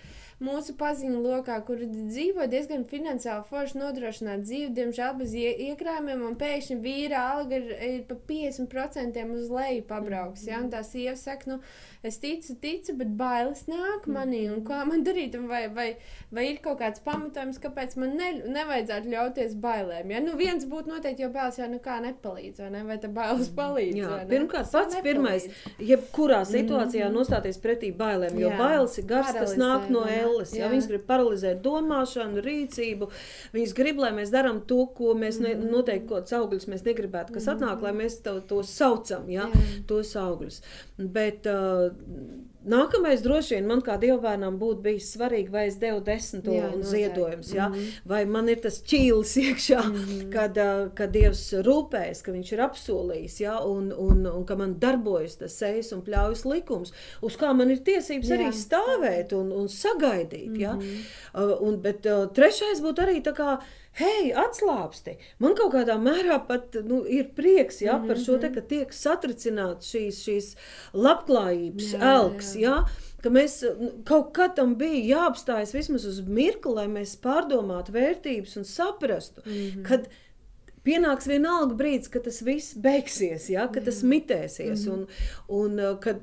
mūsu paziņu lokā, kur dzīvo diezgan finansiāli forši nodrošināta dzīve, diemžēl bez iekrājumiem, un pēkšņi vīra alga ir, ir pa 50% uz leju pabrauks. Mm ja? Un tā sieva saka, nu, es ticu, ticu, bet bailes nāk manī, un kā man darīt, un vai, vai, vai ir kaut kāds pamatojums, kāpēc man ne, nevajadzētu ļauties bailēm. Ja? Nu, viens būtu noteikti, jo bailes jau nekā nepalīdz, vai ne? Vai tā bailes palīdz? Jā, pirmkārt, pats pirmais, jebkurā situācijā mm nostāties pretī bailēm, jo jā. bailes ir gars, kas nāk no ēnas elles. Jā. Ja? Viņas grib paralizēt domāšanu, rīcību. Viņas grib, lai mēs darām to, ko mēs ne, mhm. noteikti kaut kāds augļus mēs negribētu, kas atnāk, lai mēs to, to saucam, ja? Jā. tos augļus. Bet uh, nākamais droši vien man kā dievbērnam būtu bijis svarīgi, vai es devu desmito jā, un ziedojums, ja? mm -hmm. vai man ir tas čīlis iekšā, mm -hmm. kad, kad Dievs rūpējas, ka viņš ir apsolījis, ja? un, un, un ka man darbojas tas sejas un pļaujas likums, uz kā man ir tiesības jā, arī stāvēt un, un sagaidīt. Mm -hmm. ja? uh, un, bet trešais būtu arī tā kā hei, atslābsti. Man kaut kādā mērā pat nu, ir prieks -hmm. par šo te, mhm. ka tiek satricināts šīs, šīs labklājības jā, elks. Jā. Ja, ka mēs nu, kaut kā tam bija jāapstājas vismaz uz mirkli, lai mēs pārdomātu vērtības un saprastu, mm -hmm. kad pienāks vienalga brīdis, kad tas viss beigsies, ja, kad tas mitēsies. Mm -hmm. un, un, kad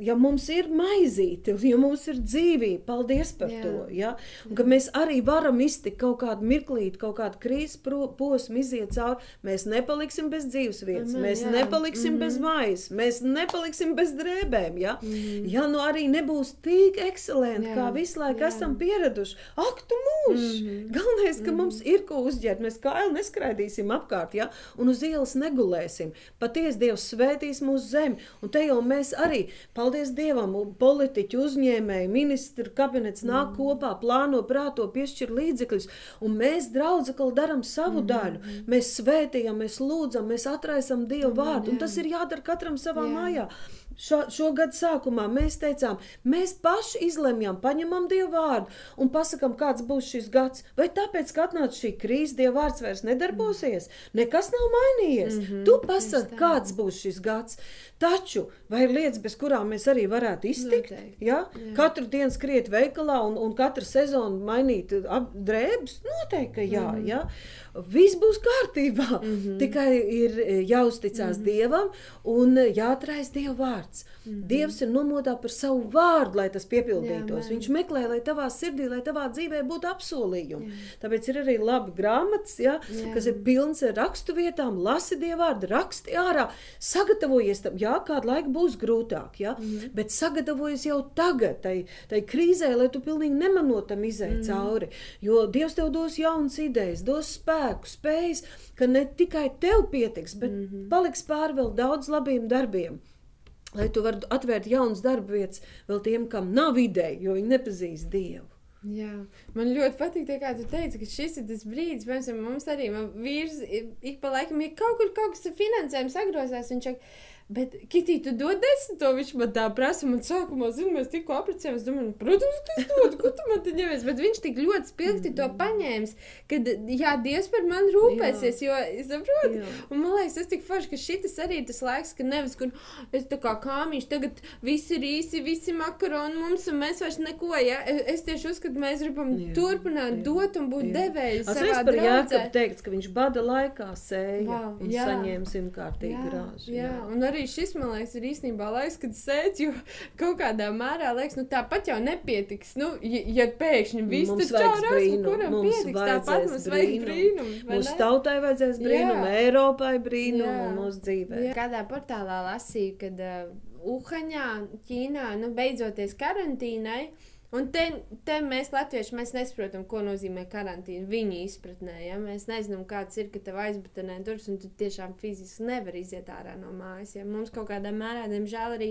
ja mums ir maizīte, ja mums ir dzīvība, paldies par Jā. to. Ja? Un, ka mēs arī varam iztikt kaut kādu mirklīti, kaut kādu krīzes posmu, iziet cauri. Mēs nepaliksim bez dzīves vietas, Amen, mēs jā. nepaliksim mm -hmm. bez maizes, mēs nepaliksim bez drēbēm. Ja, mm -hmm. ja nu arī nebūs tik ekscelenti, kā visu laiku jā. esam pieraduši. Ak, tu mūž! Mm -hmm. Galvenais, ka mm -hmm. mums ir ko uzģērt. Mēs kailu neskraidīsim apkārt, ja? un uz ielas negulēsim. Patiesi Dievs svētīs mūsu zemi, un te jau mēs arī. Paldies paldies Dievam, politiķi, uzņēmēji, ministru kabinets nāk mm. kopā, plāno, prāto, piešķir līdzekļus, un mēs, draudzekli, darām savu mm. daļu. Mēs svētījam, mēs lūdzam, mēs atraisam Dievu mm, vārdu, un tas ir jādara katram savā jā. mājā šo, šo gadu sākumā mēs teicām, mēs paši izlemjam, paņemam Dievu vārdu un pasakām, kāds būs šis gads. Vai tāpēc, ka atnāca šī krīze, Dieva vārds vairs nedarbosies, nekas nav mainījies. Mm -hmm, tu pasaki, kāds būs šis gads. Taču vai ir lietas, bez kurām mēs arī varētu iztikt? Ja? Jā. Katru dienu skriet veikalā un, un katru sezonu mainīt drēbes? Noteikti, ka jā. Mm -hmm. ja? Viss būs kārtībā. Mm -hmm. Tikai ir e, jāuzticas mm -hmm. Dievam un jāatraisa Dieva vārds. Mm -hmm. Dievs ir nomodā par savu vārdu, lai tas piepildītos. Jā, Viņš meklē, lai tavā sirdī, lai tavā dzīvē būtu apsolījumi. Jā. Tāpēc ir arī labi grāmatas, ja, Jā. kas ir pilns ar rakstu vietām, lasi Dieva vārdu, raksti ārā, sagatavojies tam. Jā, kādu laiku būs grūtāk, ja, mm -hmm. bet sagatavojies jau tagad, tai, tai krīzē, lai tu pilnīgi nemanotam izēj mm -hmm. cauri. Jo Dievs tev dos jaunas idejas, dos spēku spēku, spējas, ka ne tikai tev pietiks, bet mm -hmm. paliks pāri vēl daudz labiem darbiem. Lai tu varētu atvērt jaunas darba vietas vēl tiem, kam nav ideja, jo viņi nepazīst Dievu. Jā, man ļoti patīk, kā tu teici, ka šis ir tas brīdis, piemēram, mums arī vīrs ik pa laikam, ja kaut kur kaut kas ar finansējumu sagrozās, viņš saka, Bet, Kitī, tu dod desmito, viņš man tā prasa, man sākumā, zinu, mēs tikko apprecējāmies, domāju, nu, protams, ka es dodu, ko tu man te ņemies, bet viņš tik ļoti spilgti to paņēmis, ka, jā, Dievs par mani rūpēsies, jo, es saprotu, jā. un man liekas, tas tik forši, ka šitas arī ir tas laiks, ka nevis, kur es tā kā kāmiņš, tagad visi ir īsi, visi makaroni mums, un mēs vairs neko, ja, es tieši uzskatu, mēs gribam jā, turpināt jā, dot un būt devēji savā par Jākabu teikts, ka viņš bada laikā sēja wow, un jā. saņēma simtkārtīgi grāžu. Jā, jā, un arī arī šis, man liekas, ir īstenībā laiks, kad sēž, jo kaut kādā mērā liekas, nu tāpat jau nepietiks. Nu, ja, ja pēkšņi viss tur čaurās, nu, kuram mums pietiks, tāpat mums vajag brīnumu. Mūsu tautai vajadzēs brīnumu, Eiropai brīnumu un mūsu dzīvē. Jā. Kādā portālā lasīju, kad uh, Uhaņā, Ķīnā, nu beidzoties karantīnai, Un te, te mēs, Latvieši, mēs nesaprotam, ko nozīmē karantīna. Viņa izpratnē, ja mēs nezinām, kāds ir, ka tev aizbutenē durvis, un tu tiešām fiziski nevari iziet ārā no mājas. Ja? Mums kaut kādā mērā, diemžēl, arī,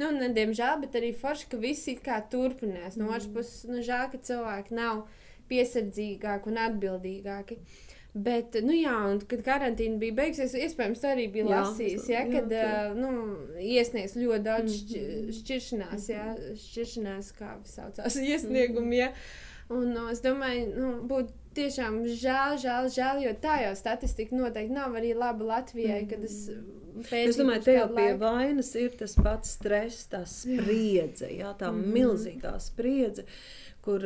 nu, ne diemžēl, bet arī forši, ka viss ir kā turpinās. No otras mm. puses, nu, žēl, ka cilvēki nav piesardzīgāki un atbildīgāki. Uh, Bet, nu jā, un kad karantīna bija beigusies, iespējams, tā arī bija jā, lasījis, ja, kad jā, uh, nu, iesniegs ļoti daudz šķi, mhm. šķiršanās, jā, šķiršanās, kā saucās, iesniegumi, ja. Un uh, es domāju, nu, būtu tiešām žēl, žēl, žēl, jo tā jau statistika noteikti nav arī laba Latvijai, kad es pētīju. Es domāju, tev pie laiku. vainas ir tas pats stress, tā spriedze, jā, tā mm -hmm. milzīgā spriedze. Uh, kur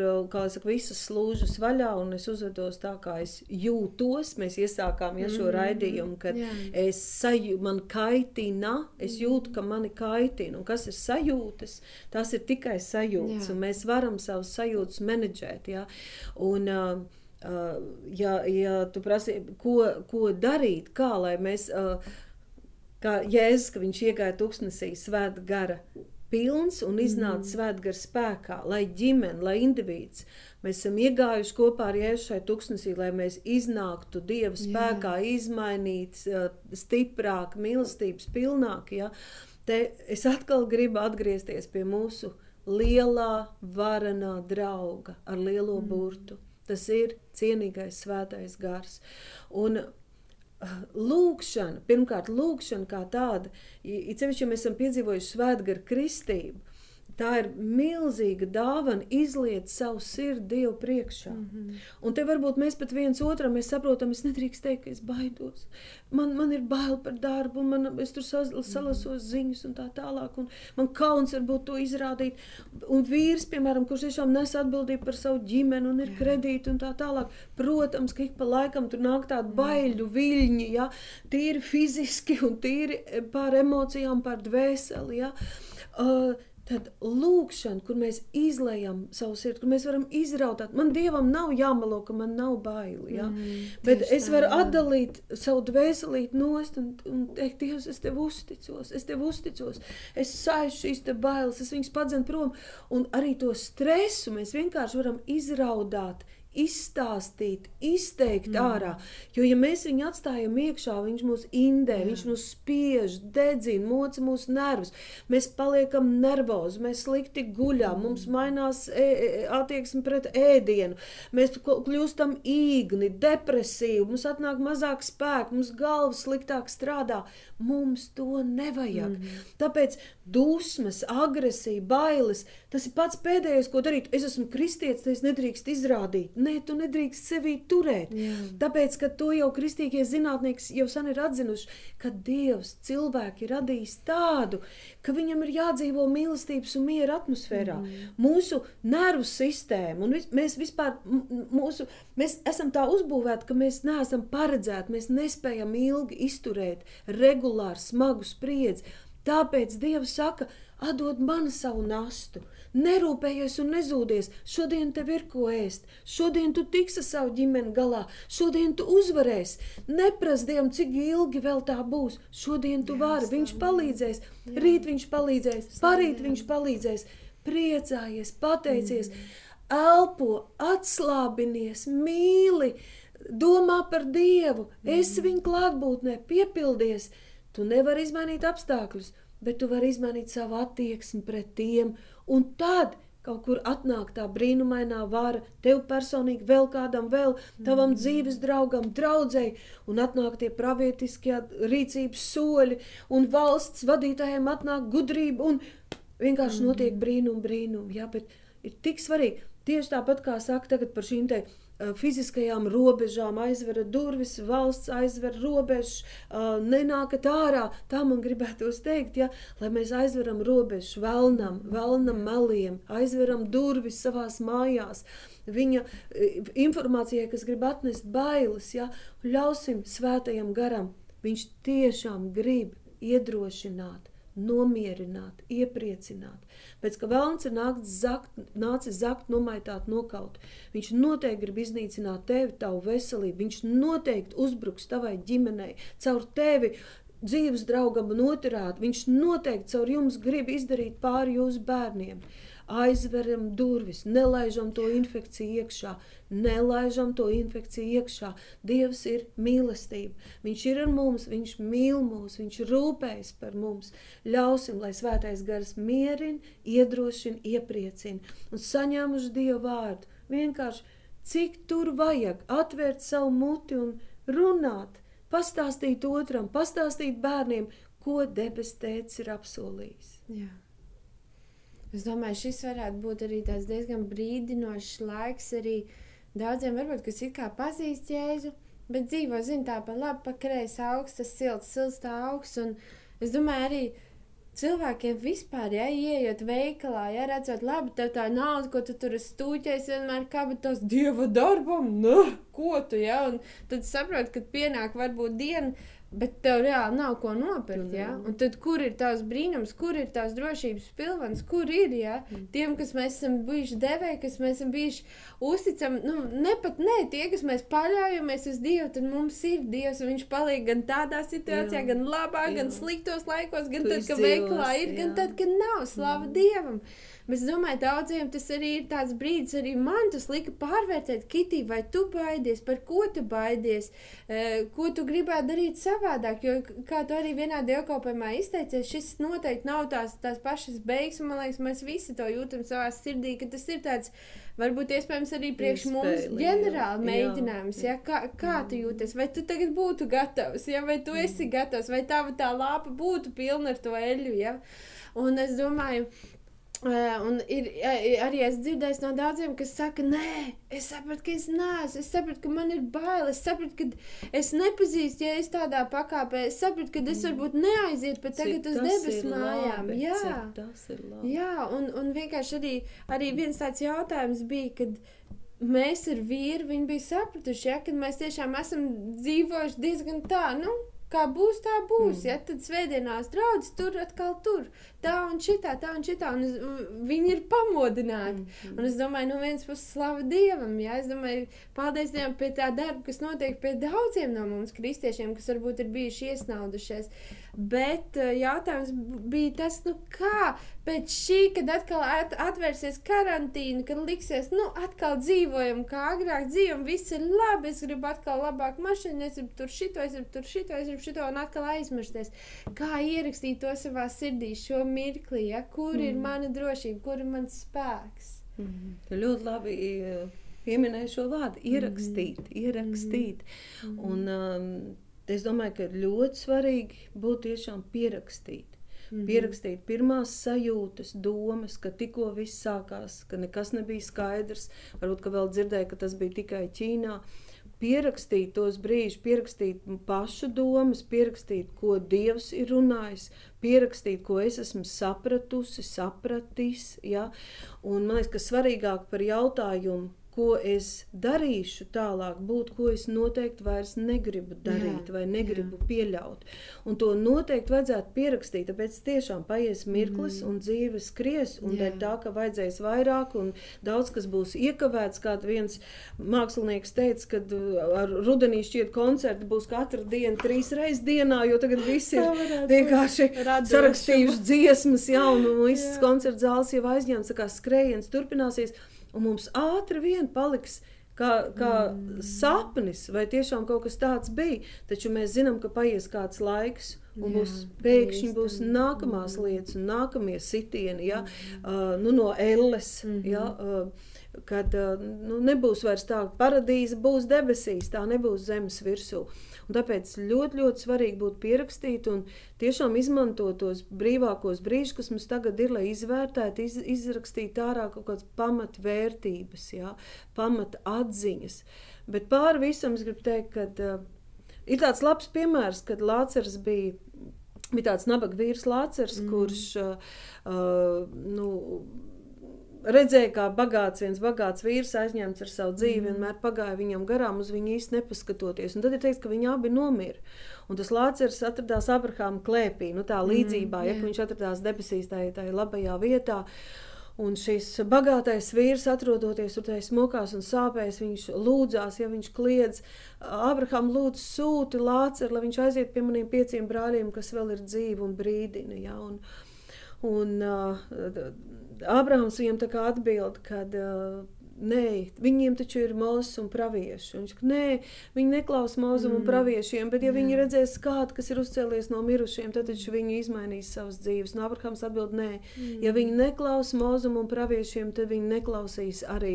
saka, visas slūžas vaļā, un es uzvedos tā, kā es jūtos. Mēs iesākām ja, šo mm raidījumu, kad Jā. es sajūtu, man kaitina, es jūtu, ka mani kaitina. Un kas ir sajūtas? Tas ir tikai sajūtas, Jā. un mēs varam savus sajūtas menedžēt. Ja? Un, uh, uh, ja, ja tu prasi, ko, ko darīt, kā lai mēs, uh, kā Jēzus, ka viņš iegāja tuksnesī svēta gara pilns un iznāca mm. svētgara spēkā, lai ģimene, lai indivīds. Mēs esam iegājuši kopā ar Jēzu šai tuksnesī, lai mēs iznāktu Dieva spēkā, Jā. izmainīt, stiprāk, mīlestības pilnāk. Ja? Te es atkal gribu atgriezties pie mūsu lielā, varenā drauga ar lielo mm. burtu. Tas ir cienīgais svētais gars. Un lūkšana, pirmkārt, lūkšana kā tāda, it sevišķi, ja mēs esam piedzīvojuši svētgaru kristību, Tā ir milzīga dāvana izliet savu sirdi Dievu priekšā. Mm -hmm. Un te varbūt mēs pat viens otram saprotam, es nedrīkst teikt, ka es baidos. Man, man ir bail par darbu, man, es tur saz, mhm. salasos ziņas un tā tālāk. Un man kauns varbūt to izrādīt. Un vīrs, piemēram, kurš tiešām nes atbildību par savu ģimeni un ir Jā. kredīti un tā tālāk. Protams, ka ik pa laikam tur nāk tādi baiļu viļņi, ja? tīri fiziski un tīri pār emocijām, pār dvēseli. Ja? Uh, Tad lūkšana, kur mēs izlējam savu sirdi, kur mēs varam izrautāt, man dievam nav jāmelo, ka man nav bail. Ja? Mm, Bet es varu tā, atdalīt savu dvēselīti nost un, un teikt, Dievs, es tev uzticos, es tev uzticos, es saišu šīs te bailes, es viņas padzenu prom. Un arī to stresu mēs vienkārši varam izraudāt, izstāstīt, izteikt mm. ārā. Jo, ja mēs viņu atstājam iekšā, viņš mūs indē, Jā. viņš mūs spiež, dedzina, moca mūsu nervus. Mēs paliekam nervozi, mēs slikti guļam, mm. mums mainās e e attieksme pret ēdienu, mēs kļūstam īgni, depresīvi, mums atnāk mazāk spēka, mums galva sliktāk strādā. Mums to nevajag. Mm. Tāpēc dusmas, agresija, bailes, tas ir pats pēdējais, ko darīt. Es esmu kristietis, es nedrīkst izrādīt Nē, tu nedrīkst sevi turēt. Jā. Tāpēc, ka to jau kristīgie zinātnieki jau sen ir atzinuši, ka Dievs cilvēku ir radījis tādu, ka viņam ir jādzīvo mīlestības un miera atmosfērā. Mm. Mūsu nervu sistēma, un vis, mēs vispār, mūsu, mēs esam tā uzbūvēti, ka mēs neesam paredzēti, mēs nespējam ilgi izturēt regulāru smagu spriedzi. Tāpēc Dievs saka, atdod man savu nastu. Nerūpējies un nezūdies. Šodien tev ir ko ēst. Šodien tu tiksi savu ģimeni galā. Šodien tu uzvarēsi. Neprast Dievam, cik ilgi vēl tā būs. Šodien tu vari. Viņš palīdzēs. Rīt viņš palīdzēs. Parīt viņš palīdzēs. Priecājies, pateicies, elpo, atslābinies, mīli, domā par Dievu. Es viņu klātbūtnē piepildies. Tu nevari izmainīt apstākļus, bet tu vari izmainīt savu attieksmi pret tiem Un tad kaut kur atnāk tā brīnumainā vara, tev personīgi, vēl kādam, vēl tavam mm. dzīves draugam, draudzēji, un atnāk tie pravietiskie rīcības soļi, un valsts vadītājiem atnāk gudrība, un vienkārši mm. notiek brīnum, brīnum. Jā, bet ir tik svarīgi. Tieši tāpat kā saka tagad par šīm te fiziskajām robežām, aizver durvis, valsts aizver robežas, nenākat ārā. Tā man gribētos teikt, ja, lai mēs aizveram robežas vēlnam, vēlnam meliem, aizveram durvis savās mājās. Viņa informācijai, kas grib atnest bailes, ja, ļausim svētajam garam. Viņš tiešām grib iedrošināt, nomierināt, iepriecināt. Pēc ka vēlams ir zakt, nācis zakt, nomaitāt, nokaut. Viņš noteikti grib iznīcināt tevi, tavu veselību. Viņš noteikti uzbruks tavai ģimenei, caur tevi dzīves draugam un otrādi. Viņš noteikti caur jums grib izdarīt pāri jūsu bērniem aizveram durvis, nelaižam to infekciju iekšā, nelaižam to infekciju iekšā. Dievs ir mīlestība. Viņš ir ar mums, viņš mīl mūs, viņš rūpējas par mums. Ļausim, lai svētais gars mierina, iedrošina, iepriecina un saņēmuši Dievu vārdu. Vienkārši cik tur vajag atvērt savu muti un runāt, pastāstīt otram, pastāstīt bērniem, ko debes tēvs ir apsolījis. Jā. Es domāju, šis varētu būt arī diezgan brīdinošs laiks arī daudziem, varbūt, kas it kā pazīst Jēzu, bet dzīvo, zina, tā pa labi, pa kreisi augstas, silts, silts tā augsts. Un es domāju, arī cilvēkiem vispār, ja ienākot veikalā, ja redzot, labi, tev tā nauda, ko tu tur stūķēsi, vienmēr kā bet tos dieva darbam, nu, ko tu, ja, un tad saproti, ka pienāk varbūt diena Bet tev reāli nav ko nopirkt. Ja? Un tad, kur ir tās brīnums, kur ir tās drošības pilvens, kur ir ja? Mm. tiem, kas mēs esam bijuši devēji, kas mēs esam bijuši uzticami. Nu, ne pat ne tie, kas mēs paļaujamies uz Dievu, tad mums ir Dievs. Viņš palīdz gan tādā situācijā, jā. gan labā, jā. gan sliktos laikos, gan tu tad, kad veiklā ir, jā. gan tad, kad nav slava mm. Dievam. Bet es domāju, daudziem tas arī ir tāds brīdis, arī man tas lika pārvērtēt, Kitī, vai tu baidies, par ko tu baidies, uh, ko tu gribētu darīt savādāk. Jo, kā tu arī vienā dievkalpojumā izteicies, šis noteikti nav tās, tās pašas beigas, un man liekas, mēs visi to jūtam savā sirdī, ka tas ir tāds varbūt iespējams arī priekš mums ģenerāli mēģinājums, ja, kā, kā tu jūties, vai tu tagad būtu gatavs, ja, vai tu esi gatavs, vai tava tā lāpa būtu pilna ar to eļu, ja. Un es domāju, Uh, un ir arī es dzirdēju no daudziem, kas saka, nē, es saprotu, ka es neesmu, es saprotu, ka man ir bail, es saprotu, ka es nepazīstu, ja es tādā pakāpē, es saprotu, ka es varbūt neaizietu pat tagad uz debesu mājām. Jā, tas ir labi. Jā, un, un vienkārši arī, arī viens tāds jautājums bija, kad mēs ar vīru, viņi bija sapratuši, ja, kad mēs tiešām esam dzīvojuši diezgan tā, nu, kā būs, tā būs. Mm. Ja? Tad svētdienās draudzes tur atkal tur. Tā un šitā, tā un šitā. Un es, viņi ir pamodināti. Mm. Un es domāju, no vienas puses, slava Dievam. Ja? Es domāju, paldies Dievam pie tā darba, kas notiek pie daudziem no mums, kristiešiem, kas varbūt ir bijuši iesnaudušies. Bet uh, jautājums bija tas, nu kā pēc šī, kad atkal at atvērsies karantīna, kad liksies, nu, atkal dzīvojam kā agrāk dzīvojam, viss ir labi, es gribu atkal labāk mašīnu, es gribu tur šito, es gribu tur šito, es gribu šito un atkal aizmirsties. Kā ierakstīt to savā sirdī šo mirkli, ja? kur mm. ir mana drošība, kur ir mans spēks? Mm. Tu ļoti labi pieminēji šo vārdu - ierakstīt, mm. ierakstīt. Mm. Un, um, Es domāju, ka ļoti svarīgi būtu tiešām pierakstīt. Mm -hmm. Pierakstīt pirmās sajūtas, domas, ka tikko viss sākās, ka nekas nebija skaidrs. Varbūt, ka vēl dzirdēju, ka tas bija tikai Ķīnā. Pierakstīt tos brīžus, pierakstīt pašu domas, pierakstīt, ko Dievs ir runājis, pierakstīt, ko es esmu sapratusi, sapratis. Ja? Un man liekas, ka svarīgāk par jautājumu, ko es darīšu tālāk, būtu, ko es noteikti vairs negribu darīt jā, vai negribu jā. pieļaut. Un to noteikti vajadzētu pierakstīt, tāpēc tiešām paies mirklis mm. un dzīve skries, un dēļ tā, ka vajadzēs vairāk un daudz kas būs iekavēts, kā viens mākslinieks teica, kad uh, ar rudenī šķiet koncerti būs katru dienu, trīs reizes dienā, jo tagad visi ir vienkārši sarakstījuši dziesmas, jā, un visas koncerta zāles jau aizņemts, tā kā skrējiens turpināsies un mums ātri vien paliks kā, kā mm. sapnis, vai tiešām kaut kas tāds bija. Taču mēs zinām, ka paies kāds laiks. Un Jā, būs pēkšņi būs nākamās mm. lietas, un nākamie sitieni ja? mm. uh, nu, no elles. Mm -hmm. ja? uh, kad uh, nu, nebūs vairs tā, ka paradīze būs debesīs, tā nebūs zemes virsū. Uh, Un tāpēc ļoti, ļoti svarīgi būtu pierakstīt un tiešām izmantot tos brīvākos brīžus, kas mums tagad ir, lai izvērtētu, iz, izrakstītu ārā kaut kādas pamatvērtības, jā, pamata atziņas. Bet pāri visam es gribu teikt, ka uh, ir tāds labs piemērs, kad Lācers bija bija tāds nabaga vīrs Lācers, mm. kurš uh, nu, redzēja, kā bagāts, viens bagāts vīrs aizņemts ar savu dzīvi, mm. vienmēr pagāja viņam garām, uz viņu īsti nepaskatoties. Un tad ir teikts, ka viņi abi nomira. Un tas Lācis atradās Abrahāma klēpī, nu tā līdzībā, mm, ja viņš atradās debesīs, tajā, tajā labajā vietā. Un šis bagātais vīrs, atrodoties tur tajā smukās un sāpēs, viņš lūdzās, ja viņš kliedz, Abraham lūdz sūti Lācis, lai viņš aiziet pie maniem pieciem brāļiem, kas vēl ir dzīvi un brīdina. Ja, un, un, uh, Ābrahams viņam tā kā atbild, kad uh, Nē, viņiem taču ir mūzis un pravieši. Viņš saka, nē, viņi neklausa mūzim mm. un praviešiem, bet ja mm. viņi redzēs kādu, kas ir uzcēlies no mirušiem, tad taču viņi izmainīs savas dzīves. Un Abrahams atbild, nē, mm. ja viņi neklausa mūzim un praviešiem, tad viņi neklausīs arī,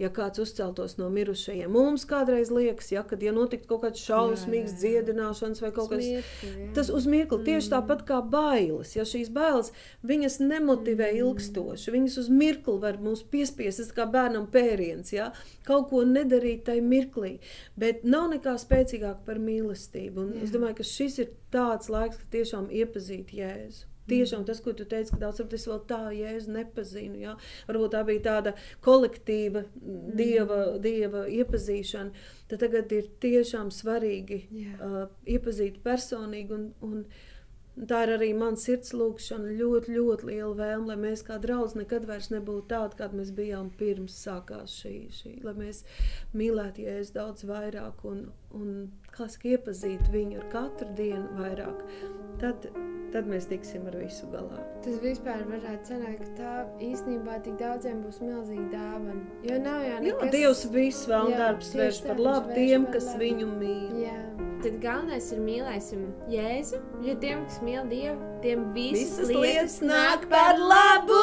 ja kāds uzceltos no mirušajiem. Mums kādreiz liekas, ja, kad ja notikt kaut kāds šausmīgs jā, jā. dziedināšanas vai kaut kas tāds, tas uz mirkli tieši mm. tāpat kā bailes. Ja šīs bailes, viņas nemotivē mm. ilgstoši, viņas uz mirkli var mūs piespiest, tas kā bērnam pēc pēriens, ja? kaut ko nedarīt tajā mirklī. Bet nav nekā spēcīgāka par mīlestību. Un es domāju, ka šis ir tāds laiks, kad tiešām iepazīt Jēzu. Tiešām tas, ko tu teici, ka daudz es vēl tā jēzu nepazinu. Ja? Varbūt tā bija tāda kolektīva dieva, dieva iepazīšana. Tad tagad ir tiešām svarīgi yeah. uh, iepazīt personīgi un, un Tā ir arī mana sirds lūkšana, ļoti, ļoti liela vēlme, lai mēs kā draugi nekad vairs nebūtu tādi, kādi mēs bijām pirms sākās šī, šī lai mēs mīlētu Jēzu daudz vairāk un, un saka, iepazītu viņu ar katru dienu vairāk. Tad tad mēs tiksim ar visu galā. Tas vispār varētu sanākt, ka tā īstenībā tik daudziem būs milzīga dāvana. Jo nav jau Jā, nekas... Dievs visu vēl Jā, darbs vērš par labu tiem, kas labu. viņu mīl. Jā. Tad galvenais ir mīlēsim Jēzu, jo tiem, kas mīl Dievu, tiem visas, Visas lietas nāk par labu!